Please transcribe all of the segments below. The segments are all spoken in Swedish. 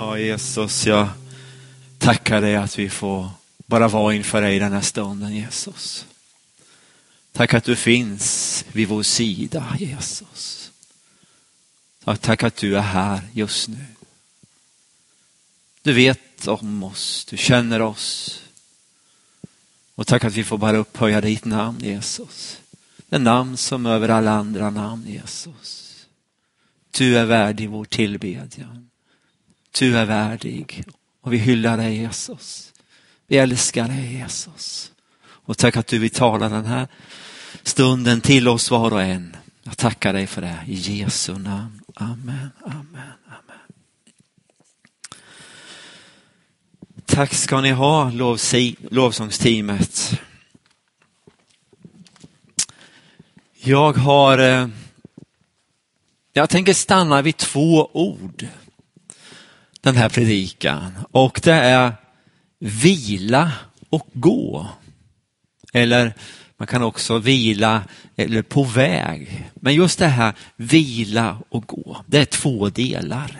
Ja, Jesus, jag tackar dig att vi får bara vara inför dig den här stunden, Jesus. Tack att du finns vid vår sida, Jesus. Tack att du är här just nu. Du vet om oss, du känner oss. Och tack att vi får bara upphöja ditt namn, Jesus. Det namn som över alla andra namn, Jesus. Du är värdig vår tillbedjan. Du är värdig och vi hyllar dig Jesus. Vi älskar dig Jesus. Och tack att du vill tala den här stunden till oss var och en. Jag tackar dig för det i Jesu namn. Amen, amen, amen. Tack ska ni ha lovsångsteamet. Jag har, eh, jag tänker stanna vid två ord den här predikan och det är vila och gå. Eller man kan också vila eller på väg. Men just det här vila och gå, det är två delar.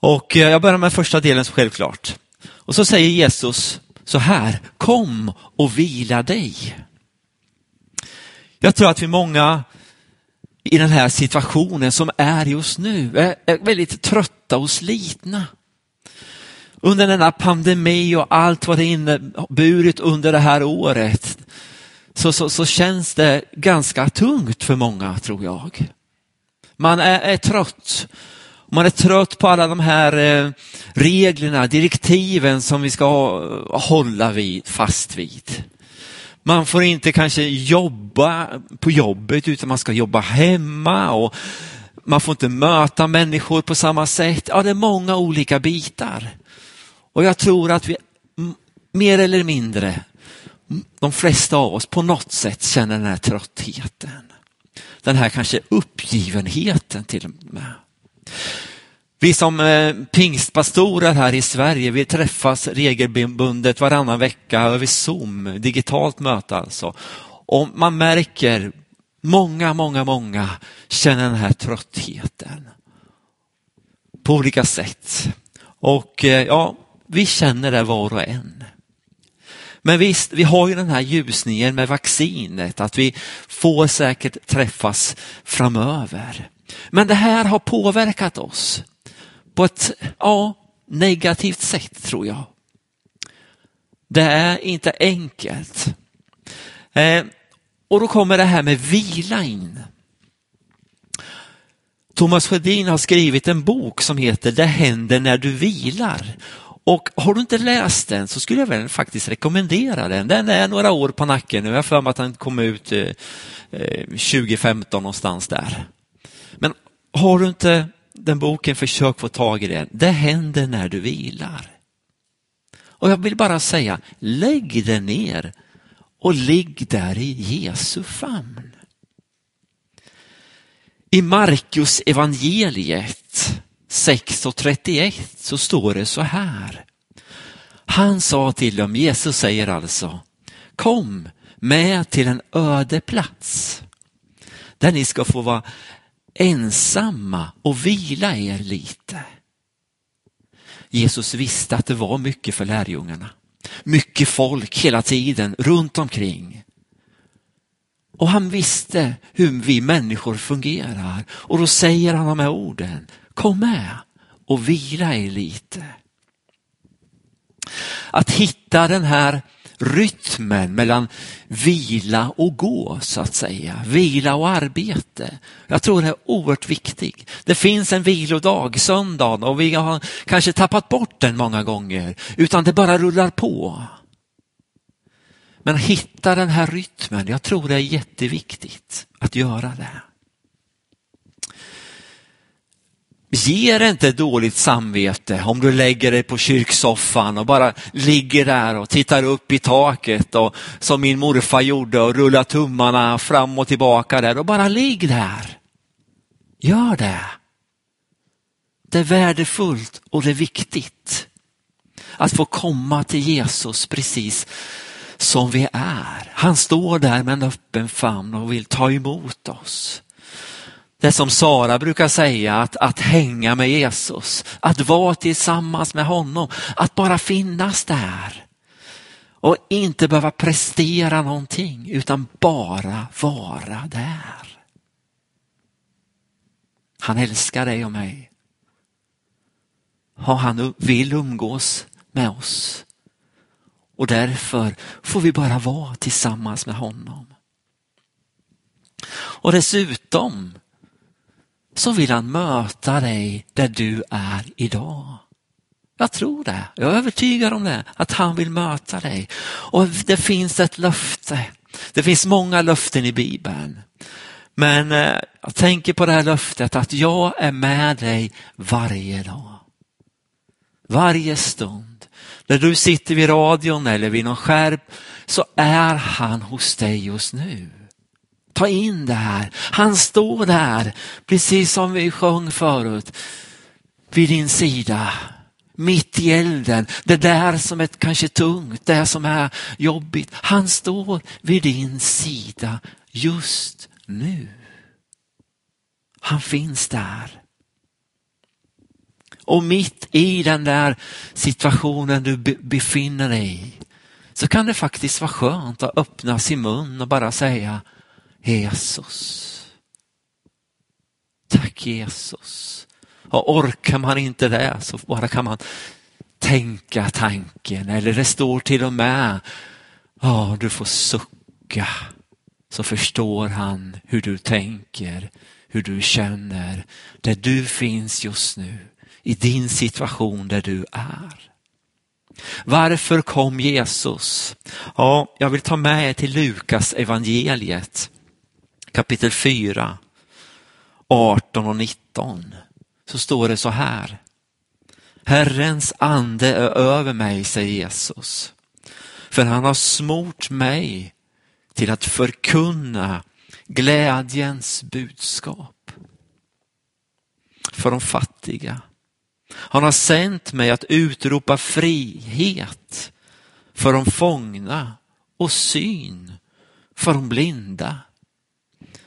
Och eh, jag börjar med första delen självklart. Och så säger Jesus så här, kom och vila dig. Jag tror att vi många i den här situationen som är just nu. är väldigt trötta och slitna. Under denna pandemi och allt vad det inneburit under det här året så, så, så känns det ganska tungt för många tror jag. Man är, är trött. Man är trött på alla de här eh, reglerna, direktiven som vi ska eh, hålla vid, fast vid. Man får inte kanske jobba på jobbet utan man ska jobba hemma och man får inte möta människor på samma sätt. Ja, det är många olika bitar. Och jag tror att vi mer eller mindre, de flesta av oss på något sätt känner den här tröttheten. Den här kanske uppgivenheten till och med. Vi som eh, pingstpastorer här i Sverige, vi träffas regelbundet varannan vecka över Zoom, digitalt möte alltså. Och man märker, många, många, många känner den här tröttheten. På olika sätt. Och eh, ja, vi känner det var och en. Men visst, vi har ju den här ljusningen med vaccinet, att vi får säkert träffas framöver. Men det här har påverkat oss på ett ja, negativt sätt tror jag. Det är inte enkelt. Eh, och då kommer det här med vila in. Thomas Sjödin har skrivit en bok som heter Det händer när du vilar. Och har du inte läst den så skulle jag väl faktiskt rekommendera den. Den är några år på nacken nu. Jag har för mig att den kom ut eh, eh, 2015 någonstans där. Men har du inte den boken, försök få tag i den. Det händer när du vilar. Och jag vill bara säga, lägg den ner och ligg där i Jesu famn. I Markus evangeliet 6 och 31 så står det så här. Han sa till dem, Jesus säger alltså, kom med till en öde plats där ni ska få vara ensamma och vila er lite. Jesus visste att det var mycket för lärjungarna. Mycket folk hela tiden runt omkring. Och han visste hur vi människor fungerar och då säger han de här orden. Kom med och vila er lite. Att hitta den här rytmen mellan vila och gå så att säga, vila och arbete. Jag tror det är oerhört viktigt. Det finns en vilodag, söndagen och vi har kanske tappat bort den många gånger utan det bara rullar på. Men hitta den här rytmen, jag tror det är jätteviktigt att göra det. Ger inte dåligt samvete om du lägger dig på kyrksoffan och bara ligger där och tittar upp i taket och som min morfar gjorde och rullar tummarna fram och tillbaka där och bara ligg där. Gör det. Det är värdefullt och det är viktigt att få komma till Jesus precis som vi är. Han står där med en öppen famn och vill ta emot oss det som Sara brukar säga, att, att hänga med Jesus, att vara tillsammans med honom, att bara finnas där. Och inte behöva prestera någonting utan bara vara där. Han älskar dig och mig. Och han vill umgås med oss. Och därför får vi bara vara tillsammans med honom. Och dessutom så vill han möta dig där du är idag. Jag tror det, jag är övertygad om det, att han vill möta dig. Och det finns ett löfte. Det finns många löften i Bibeln. Men eh, jag tänker på det här löftet att jag är med dig varje dag. Varje stund. När du sitter vid radion eller vid någon skärp så är han hos dig just nu. Ta in det här. Han står där, precis som vi sjöng förut, vid din sida. Mitt i elden, det där som är kanske tungt, det som är jobbigt. Han står vid din sida just nu. Han finns där. Och mitt i den där situationen du befinner dig i så kan det faktiskt vara skönt att öppna sin mun och bara säga Jesus. Tack Jesus. Och orkar man inte det så bara kan man tänka tanken eller det står till och med, ja oh, du får sucka så förstår han hur du tänker, hur du känner, där du finns just nu, i din situation där du är. Varför kom Jesus? Ja, jag vill ta med er till Lukas evangeliet kapitel 4, 18 och 19. Så står det så här. Herrens ande är över mig, säger Jesus. För han har smort mig till att förkunna glädjens budskap för de fattiga. Han har sänt mig att utropa frihet för de fångna och syn för de blinda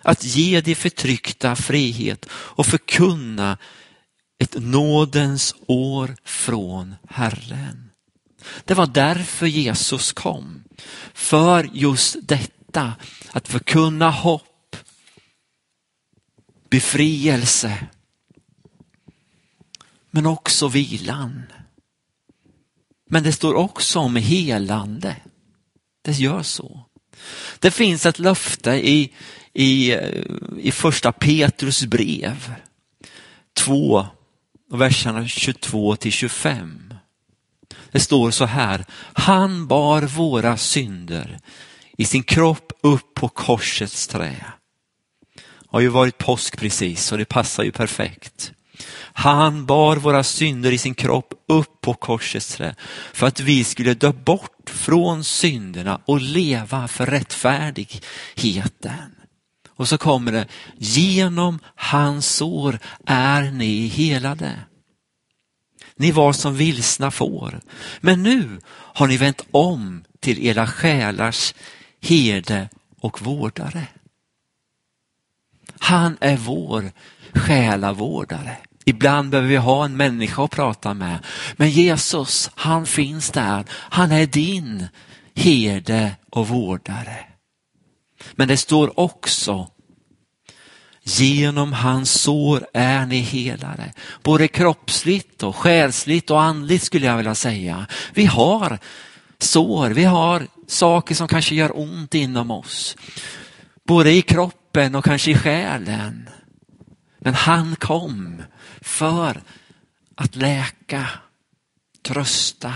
att ge de förtryckta frihet och förkunna ett nådens år från Herren. Det var därför Jesus kom. För just detta, att förkunna hopp, befrielse, men också vilan. Men det står också om helande. Det gör så. Det finns ett löfte i i, i första Petrus brev 2, verserna 22 till 25. Det står så här, han bar våra synder i sin kropp upp på korsets trä. Det har ju varit påsk precis och det passar ju perfekt. Han bar våra synder i sin kropp upp på korsets trä för att vi skulle dö bort från synderna och leva för rättfärdigheten. Och så kommer det, genom hans sår är ni helade. Ni var som vilsna får, men nu har ni vänt om till era själars herde och vårdare. Han är vår själavårdare. Ibland behöver vi ha en människa att prata med. Men Jesus, han finns där. Han är din herde och vårdare. Men det står också Genom hans sår är ni helare. Både kroppsligt och själsligt och andligt skulle jag vilja säga. Vi har sår, vi har saker som kanske gör ont inom oss. Både i kroppen och kanske i själen. Men han kom för att läka, trösta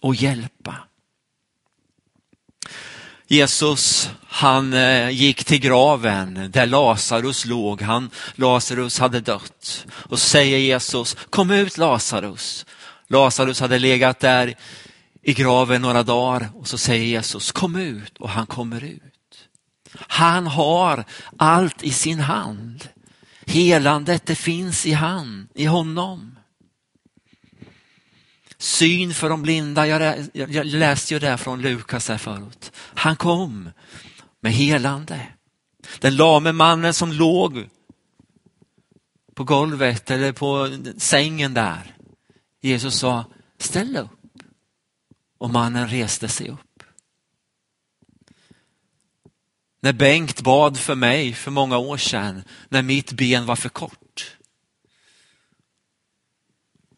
och hjälpa. Jesus, han eh, gick till graven där Lazarus låg. Han, Lazarus hade dött. Och säger Jesus, kom ut Lazarus. Lazarus hade legat där i graven några dagar och så säger Jesus, kom ut och han kommer ut. Han har allt i sin hand. Helandet det finns i han, i honom. Syn för de blinda, jag, jag läste ju det från Lukas här förut. Han kom med helande. Den lame mannen som låg på golvet eller på sängen där. Jesus sa, ställ upp. Och mannen reste sig upp. När Bengt bad för mig för många år sedan, när mitt ben var för kort.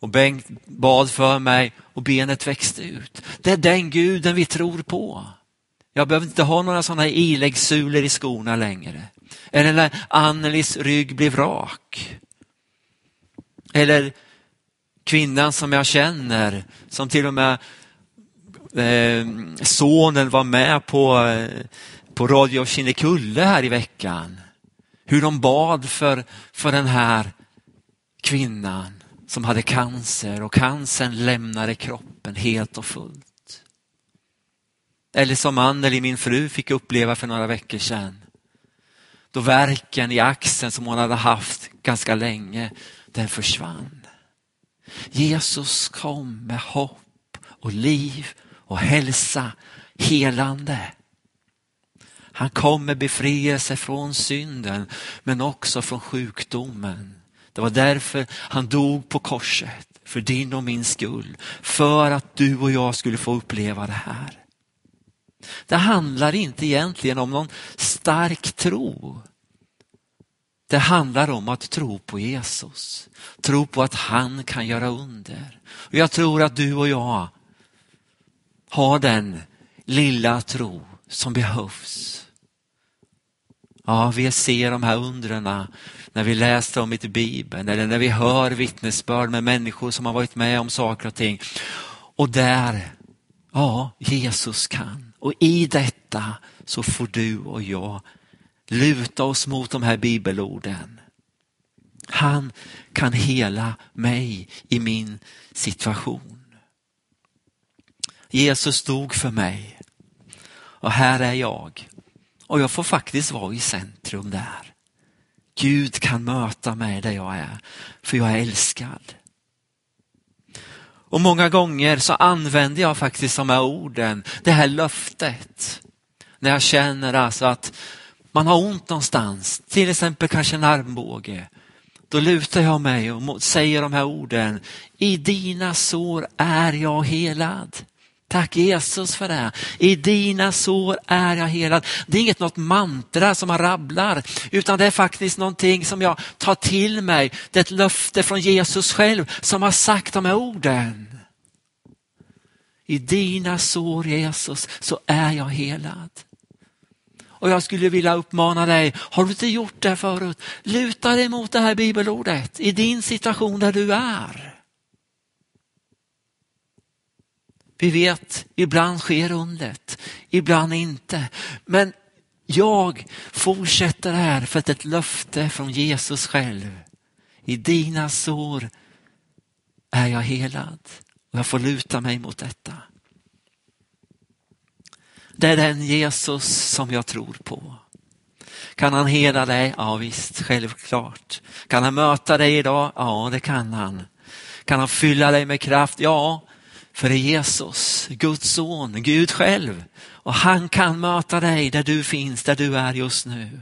Och Bengt bad för mig och benet växte ut. Det är den guden vi tror på. Jag behöver inte ha några sådana iläggssulor i skorna längre. Eller när Annelies rygg blev rak. Eller kvinnan som jag känner, som till och med eh, sonen var med på, eh, på Radio Kinnekulle här i veckan. Hur de bad för, för den här kvinnan som hade cancer och cancern lämnade kroppen helt och fullt. Eller som Anneli, min fru, fick uppleva för några veckor sedan. Då verken i axeln som hon hade haft ganska länge, den försvann. Jesus kom med hopp och liv och hälsa, helande. Han kom med befrielse från synden men också från sjukdomen. Det var därför han dog på korset, för din och min skull. För att du och jag skulle få uppleva det här. Det handlar inte egentligen om någon stark tro. Det handlar om att tro på Jesus. Tro på att han kan göra under. Och jag tror att du och jag har den lilla tro som behövs. Ja, vi ser de här undren när vi läser om det i Bibeln eller när vi hör vittnesbörd med människor som har varit med om saker och ting. Och där, ja, Jesus kan. Och i detta så får du och jag luta oss mot de här bibelorden. Han kan hela mig i min situation. Jesus dog för mig och här är jag. Och jag får faktiskt vara i centrum där. Gud kan möta mig där jag är, för jag är älskad. Och många gånger så använder jag faktiskt de här orden, det här löftet. När jag känner alltså att man har ont någonstans, till exempel kanske en armbåge. Då lutar jag mig och säger de här orden. I dina sår är jag helad. Tack Jesus för det. I dina sår är jag helad. Det är inget något mantra som man rabblar, utan det är faktiskt någonting som jag tar till mig. Det är ett löfte från Jesus själv som har sagt de här orden. I dina sår Jesus så är jag helad. Och jag skulle vilja uppmana dig, har du inte gjort det förut, luta dig mot det här bibelordet i din situation där du är. Vi vet, ibland sker undret, ibland inte. Men jag fortsätter här för att ett löfte från Jesus själv. I dina sår är jag helad och jag får luta mig mot detta. Det är den Jesus som jag tror på. Kan han hela dig? Ja visst, självklart. Kan han möta dig idag? Ja, det kan han. Kan han fylla dig med kraft? Ja, för det är Jesus, Guds son, Gud själv. Och han kan möta dig där du finns, där du är just nu.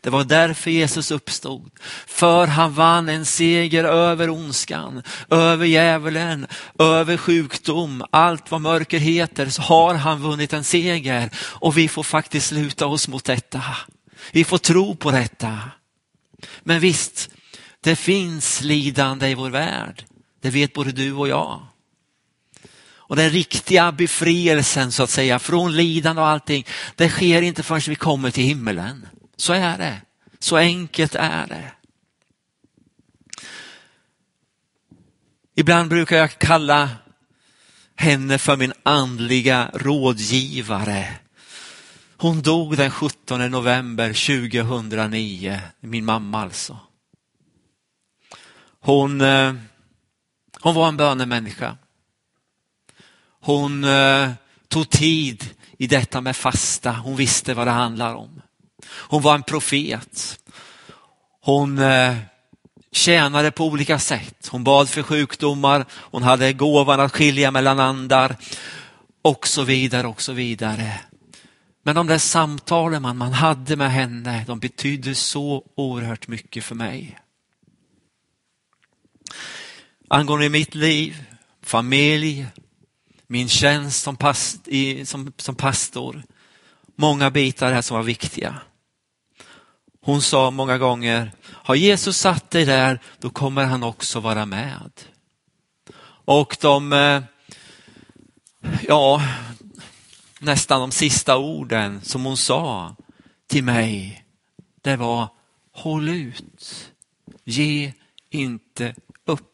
Det var därför Jesus uppstod. För han vann en seger över ondskan, över djävulen, över sjukdom, allt vad mörker heter så har han vunnit en seger. Och vi får faktiskt luta oss mot detta. Vi får tro på detta. Men visst, det finns lidande i vår värld. Det vet både du och jag. Och den riktiga befrielsen så att säga från lidande och allting, det sker inte förrän vi kommer till himmelen. Så är det. Så enkelt är det. Ibland brukar jag kalla henne för min andliga rådgivare. Hon dog den 17 november 2009, min mamma alltså. Hon, eh, hon var en bönemänniska. Hon eh, tog tid i detta med fasta, hon visste vad det handlar om. Hon var en profet. Hon eh, tjänade på olika sätt. Hon bad för sjukdomar, hon hade gåvan att skilja mellan andar och så vidare och så vidare. Men de där samtalen man, man hade med henne, de betydde så oerhört mycket för mig. Angående mitt liv, familj, min tjänst som, past, i, som, som pastor. Många bitar här som var viktiga. Hon sa många gånger, har Jesus satt dig där, då kommer han också vara med. Och de, eh, ja, nästan de sista orden som hon sa till mig, det var håll ut, ge inte upp.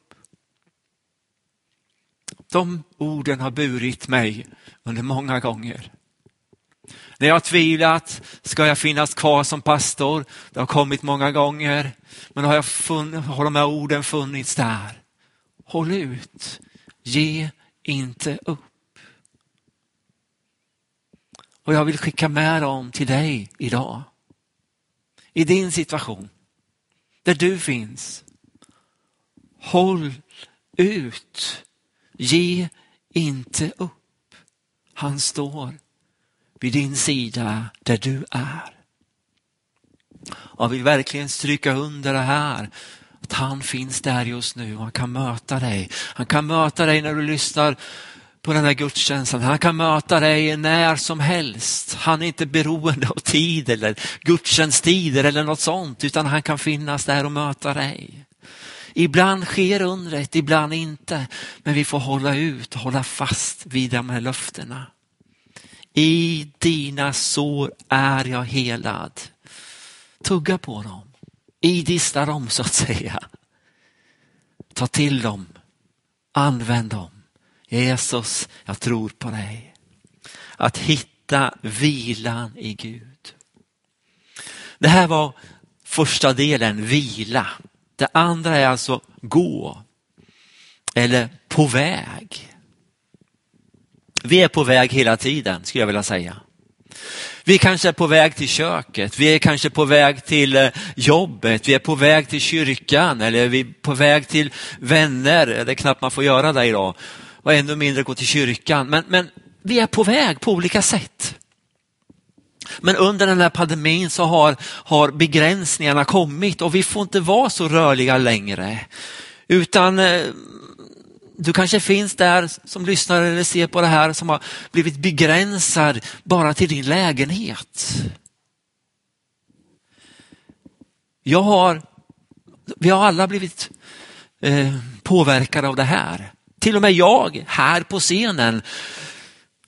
De orden har burit mig under många gånger. När jag har tvivlat, ska jag finnas kvar som pastor? Det har kommit många gånger, men har, jag funnit, har de här orden funnits där? Håll ut, ge inte upp. Och jag vill skicka med dem till dig idag. I din situation, där du finns. Håll ut, ge inte upp. Han står vid din sida där du är. Jag vill verkligen stryka under det här, att han finns där just nu och han kan möta dig. Han kan möta dig när du lyssnar på den här gudstjänsten. Han kan möta dig när som helst. Han är inte beroende av tid eller gudstjänsttider eller något sånt, utan han kan finnas där och möta dig. Ibland sker undret, ibland inte, men vi får hålla ut och hålla fast vid de här löftena. I dina sår är jag helad. Tugga på dem, idissla dem så att säga. Ta till dem, använd dem. Jesus, jag tror på dig. Att hitta vilan i Gud. Det här var första delen, vila. Det andra är alltså gå eller på väg. Vi är på väg hela tiden skulle jag vilja säga. Vi kanske är på väg till köket, vi är kanske på väg till eh, jobbet, vi är på väg till kyrkan eller vi är på väg till vänner. Det är knappt man får göra det idag och ännu mindre gå till kyrkan. Men, men vi är på väg på olika sätt. Men under den här pandemin så har, har begränsningarna kommit och vi får inte vara så rörliga längre. Utan eh, du kanske finns där som lyssnar eller ser på det här som har blivit begränsad bara till din lägenhet. Jag har, vi har alla blivit eh, påverkade av det här. Till och med jag här på scenen.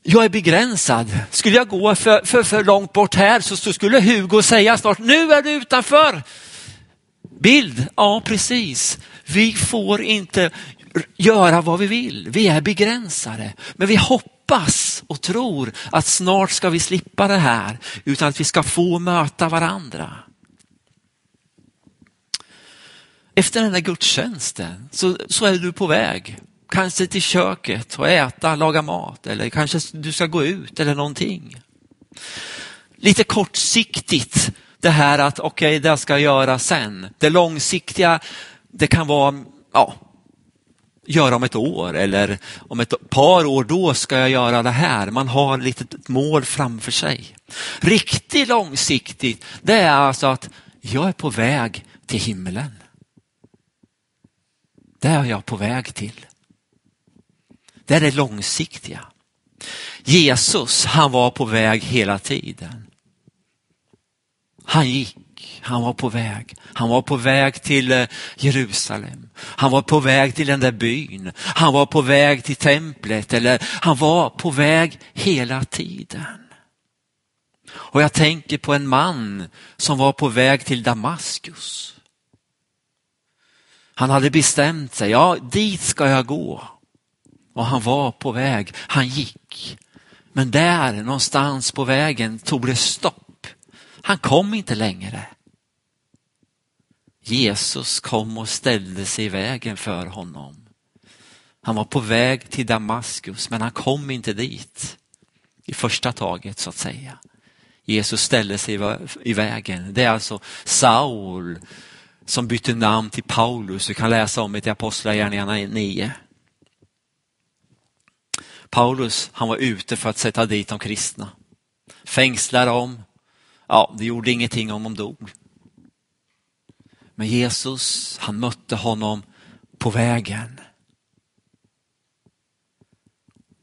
Jag är begränsad. Skulle jag gå för, för, för långt bort här så, så skulle Hugo säga snart, nu är du utanför. Bild, ja precis. Vi får inte göra vad vi vill. Vi är begränsade. Men vi hoppas och tror att snart ska vi slippa det här utan att vi ska få möta varandra. Efter den här gudstjänsten så, så är du på väg kanske till köket och äta, laga mat eller kanske du ska gå ut eller någonting. Lite kortsiktigt det här att okej, okay, det ska jag göra sen. Det långsiktiga, det kan vara, ja, göra om ett år eller om ett par år, då ska jag göra det här. Man har lite ett mål framför sig. Riktigt långsiktigt, det är alltså att jag är på väg till himlen. Det är jag på väg till. Det är det långsiktiga. Jesus, han var på väg hela tiden. Han gick, han var på väg. Han var på väg till eh, Jerusalem. Han var på väg till den där byn. Han var på väg till templet eller han var på väg hela tiden. Och jag tänker på en man som var på väg till Damaskus. Han hade bestämt sig, ja dit ska jag gå. Och han var på väg, han gick. Men där någonstans på vägen tog det stopp. Han kom inte längre. Jesus kom och ställde sig i vägen för honom. Han var på väg till Damaskus men han kom inte dit i första taget så att säga. Jesus ställde sig i vägen. Det är alltså Saul som bytte namn till Paulus. Du kan läsa om det i Apostlagärningarna 9. Paulus, han var ute för att sätta dit de kristna. Fängsla dem. Ja, det gjorde ingenting om de dog. Men Jesus, han mötte honom på vägen.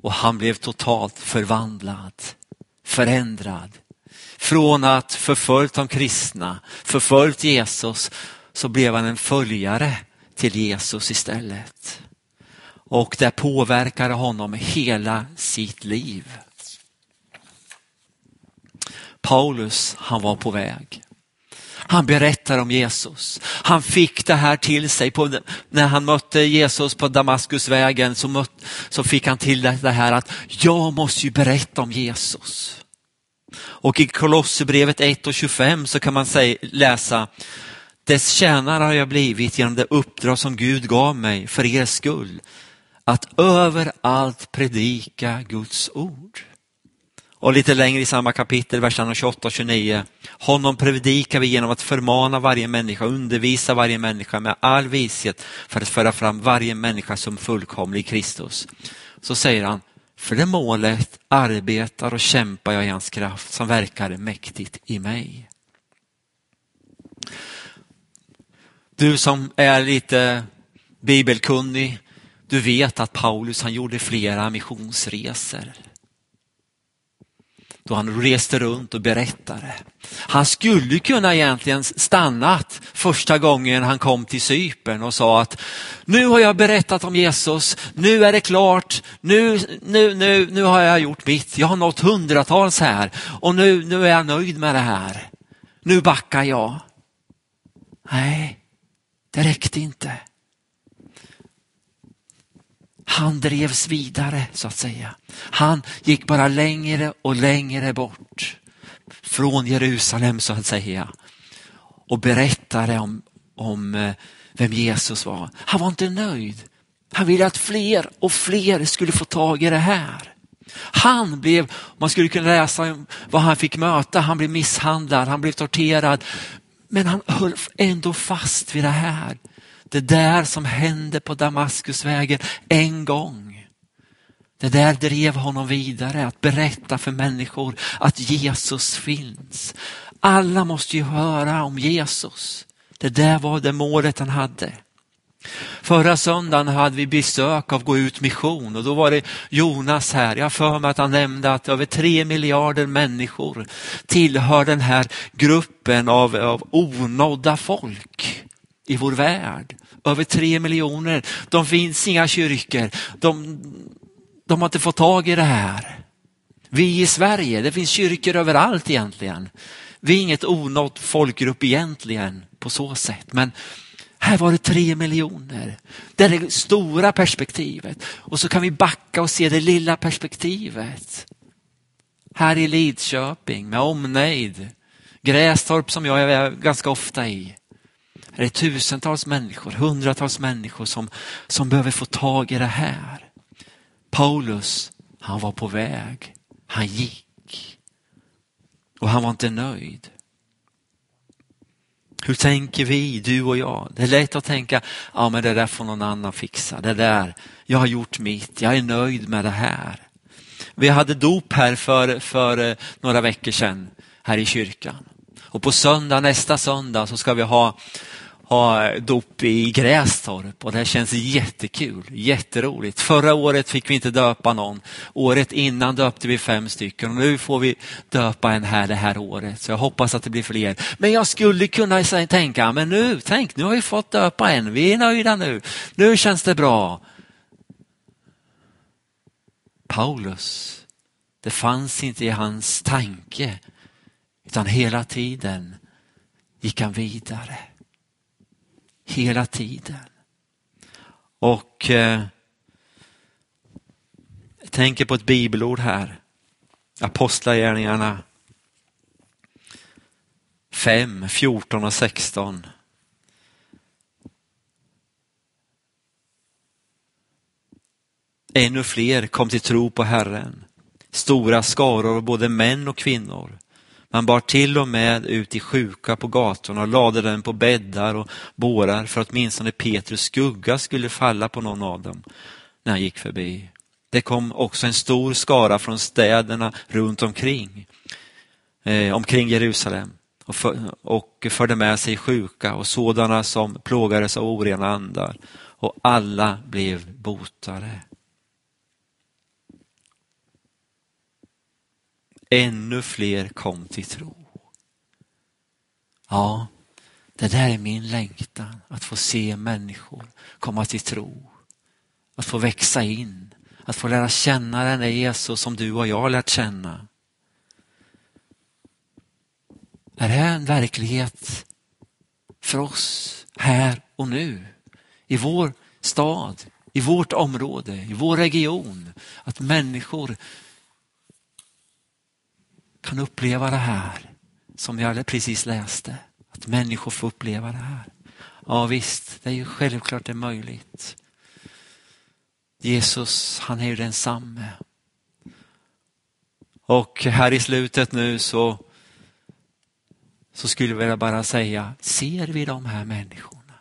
Och han blev totalt förvandlad, förändrad. Från att förföljt de kristna, förföljt Jesus, så blev han en följare till Jesus istället. Och det påverkade honom hela sitt liv. Paulus, han var på väg. Han berättar om Jesus. Han fick det här till sig. På, när han mötte Jesus på Damaskusvägen så, mött, så fick han till det här att jag måste ju berätta om Jesus. Och i Kolosserbrevet 1 och 25 så kan man säga, läsa dess tjänare har jag blivit genom det uppdrag som Gud gav mig för er skull. Att överallt predika Guds ord. Och lite längre i samma kapitel, verserna 28 och 29. Honom predikar vi genom att förmana varje människa, undervisa varje människa med all vishet för att föra fram varje människa som fullkomlig i Kristus. Så säger han, för det målet arbetar och kämpar jag i hans kraft som verkar mäktigt i mig. Du som är lite bibelkunnig, du vet att Paulus han gjorde flera missionsresor då han reste runt och berättade. Han skulle kunna egentligen stannat första gången han kom till Cypern och sa att nu har jag berättat om Jesus, nu är det klart, nu, nu, nu, nu har jag gjort mitt, jag har nått hundratals här och nu, nu är jag nöjd med det här. Nu backar jag. Nej, det räckte inte. Han drevs vidare så att säga. Han gick bara längre och längre bort från Jerusalem så att säga och berättade om, om eh, vem Jesus var. Han var inte nöjd. Han ville att fler och fler skulle få tag i det här. Han blev, man skulle kunna läsa om vad han fick möta, han blev misshandlad, han blev torterad. Men han höll ändå fast vid det här. Det där som hände på Damaskusvägen en gång. Det där drev honom vidare att berätta för människor att Jesus finns. Alla måste ju höra om Jesus. Det där var det målet han hade. Förra söndagen hade vi besök av Gå ut mission och då var det Jonas här. Jag för mig att han nämnde att över tre miljarder människor tillhör den här gruppen av, av onådda folk i vår värld. Över tre miljoner. De finns inga kyrkor. De, de har inte fått tag i det här. Vi i Sverige, det finns kyrkor överallt egentligen. Vi är inget onått folkgrupp egentligen på så sätt. Men här var det tre miljoner. Det är det stora perspektivet. Och så kan vi backa och se det lilla perspektivet. Här i Lidköping med omnejd. Grästorp som jag är ganska ofta i är det tusentals människor, hundratals människor som, som behöver få tag i det här. Paulus, han var på väg. Han gick. Och han var inte nöjd. Hur tänker vi, du och jag? Det är lätt att tänka, ja men det där får någon annan fixa. Det där, jag har gjort mitt, jag är nöjd med det här. Vi hade dop här för, för eh, några veckor sedan här i kyrkan. Och på söndag, nästa söndag så ska vi ha ha dop i Grästorp och det känns jättekul, jätteroligt. Förra året fick vi inte döpa någon. Året innan döpte vi fem stycken och nu får vi döpa en här det här året. Så jag hoppas att det blir fler. Men jag skulle kunna tänka, men nu, tänk, nu har vi fått döpa en. Vi är nöjda nu. Nu känns det bra. Paulus, det fanns inte i hans tanke utan hela tiden gick han vidare hela tiden. Och eh, jag tänker på ett bibelord här. Apostlagärningarna 5, 14 och 16. Ännu fler kom till tro på Herren. Stora skaror, av både män och kvinnor. Man bar till och med ut i sjuka på gatorna och lade dem på bäddar och bårar för att åtminstone Petrus skugga skulle falla på någon av dem när han gick förbi. Det kom också en stor skara från städerna runt omkring, eh, omkring Jerusalem och, för, och förde med sig sjuka och sådana som plågades av orena andar och alla blev botade. Ännu fler kom till tro. Ja, det där är min längtan, att få se människor komma till tro. Att få växa in, att få lära känna den där Jesus som du och jag har lärt känna. Är det en verklighet för oss här och nu? I vår stad, i vårt område, i vår region. Att människor kan uppleva det här som jag precis läste. Att människor får uppleva det här. Ja visst, det är ju självklart det är möjligt. Jesus, han är ju densamme. Och här i slutet nu så, så skulle jag vilja bara säga, ser vi de här människorna?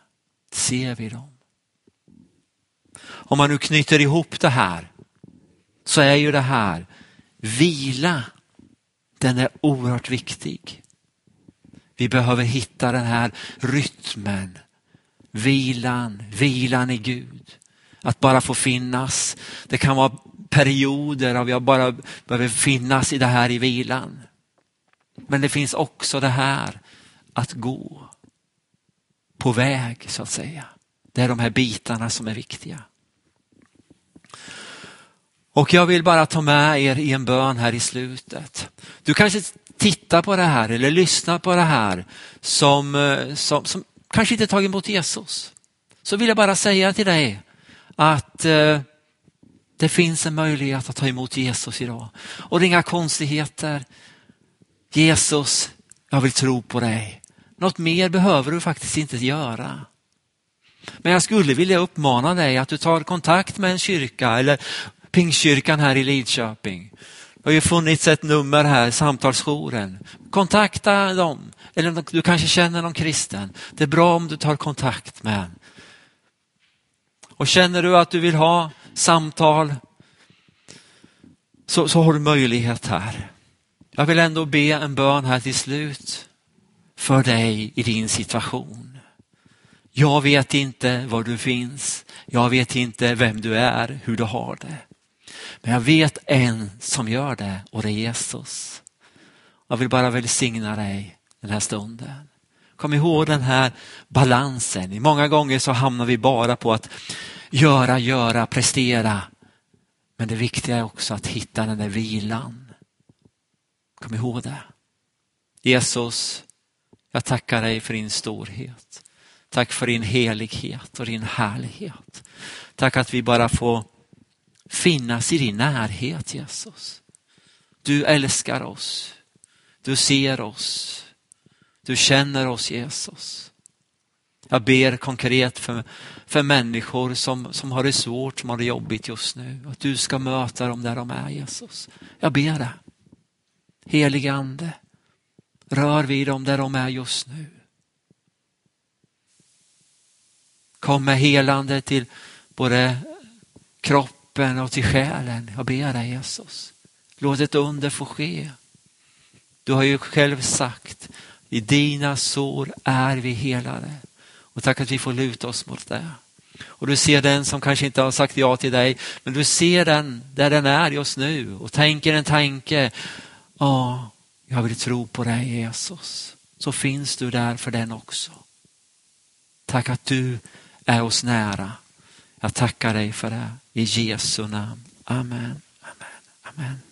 Ser vi dem? Om man nu knyter ihop det här så är ju det här vila, den är oerhört viktig. Vi behöver hitta den här rytmen, vilan, vilan i Gud. Att bara få finnas. Det kan vara perioder av jag bara behöver finnas i det här i vilan. Men det finns också det här att gå på väg så att säga. Det är de här bitarna som är viktiga. Och jag vill bara ta med er i en bön här i slutet. Du kanske tittar på det här eller lyssnar på det här som, eh, som, som kanske inte tagit emot Jesus. Så vill jag bara säga till dig att eh, det finns en möjlighet att ta emot Jesus idag. Och det är inga konstigheter. Jesus, jag vill tro på dig. Något mer behöver du faktiskt inte göra. Men jag skulle vilja uppmana dig att du tar kontakt med en kyrka eller Pingstkyrkan här i Lidköping. Det har ju funnits ett nummer här, samtalsjouren. Kontakta dem. Eller du kanske känner någon kristen. Det är bra om du tar kontakt med en. Och känner du att du vill ha samtal så, så har du möjlighet här. Jag vill ändå be en bön här till slut för dig i din situation. Jag vet inte var du finns. Jag vet inte vem du är, hur du har det. Men jag vet en som gör det och det är Jesus. Jag vill bara välsigna dig den här stunden. Kom ihåg den här balansen. Många gånger så hamnar vi bara på att göra, göra, prestera. Men det viktiga är också att hitta den där vilan. Kom ihåg det. Jesus, jag tackar dig för din storhet. Tack för din helighet och din härlighet. Tack att vi bara får finnas i din närhet Jesus. Du älskar oss. Du ser oss. Du känner oss Jesus. Jag ber konkret för, för människor som, som har det svårt, som har det jobbigt just nu. Att du ska möta dem där de är Jesus. Jag ber det. Helige Ande, rör vid dem där de är just nu. Kom med helande till både kropp kroppen och till själen. Jag ber dig Jesus. Låt ett under få ske. Du har ju själv sagt, i dina sår är vi helade. Och tack att vi får luta oss mot det. Och du ser den som kanske inte har sagt ja till dig, men du ser den där den är just nu och tänker en tanke. Ja, jag vill tro på dig Jesus. Så finns du där för den också. Tack att du är oss nära. Jag tackar dig för det. I Jesu namn. Amen. Amen. Amen.